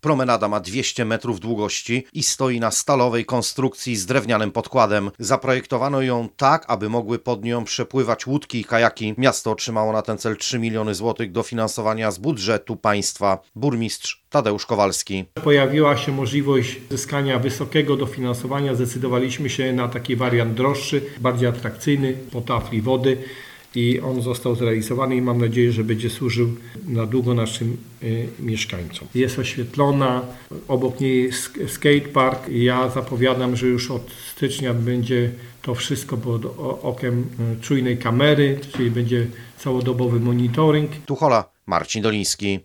Promenada ma 200 metrów długości i stoi na stalowej konstrukcji z drewnianym podkładem. Zaprojektowano ją tak, aby mogły pod nią przepływać łódki i kajaki. Miasto otrzymało na ten cel 3 miliony złotych dofinansowania z budżetu państwa. Burmistrz Tadeusz Kowalski. Pojawiła się możliwość zyskania wysokiego dofinansowania. Zdecydowaliśmy się na taki wariant droższy, bardziej atrakcyjny, po tafli wody i on został zrealizowany i mam nadzieję, że będzie służył na długo naszym y, mieszkańcom. Jest oświetlona, obok niej jest sk- skatepark. Ja zapowiadam, że już od stycznia będzie to wszystko pod okiem y, czujnej kamery, czyli będzie całodobowy monitoring. Tuchola, Marcin Doliński.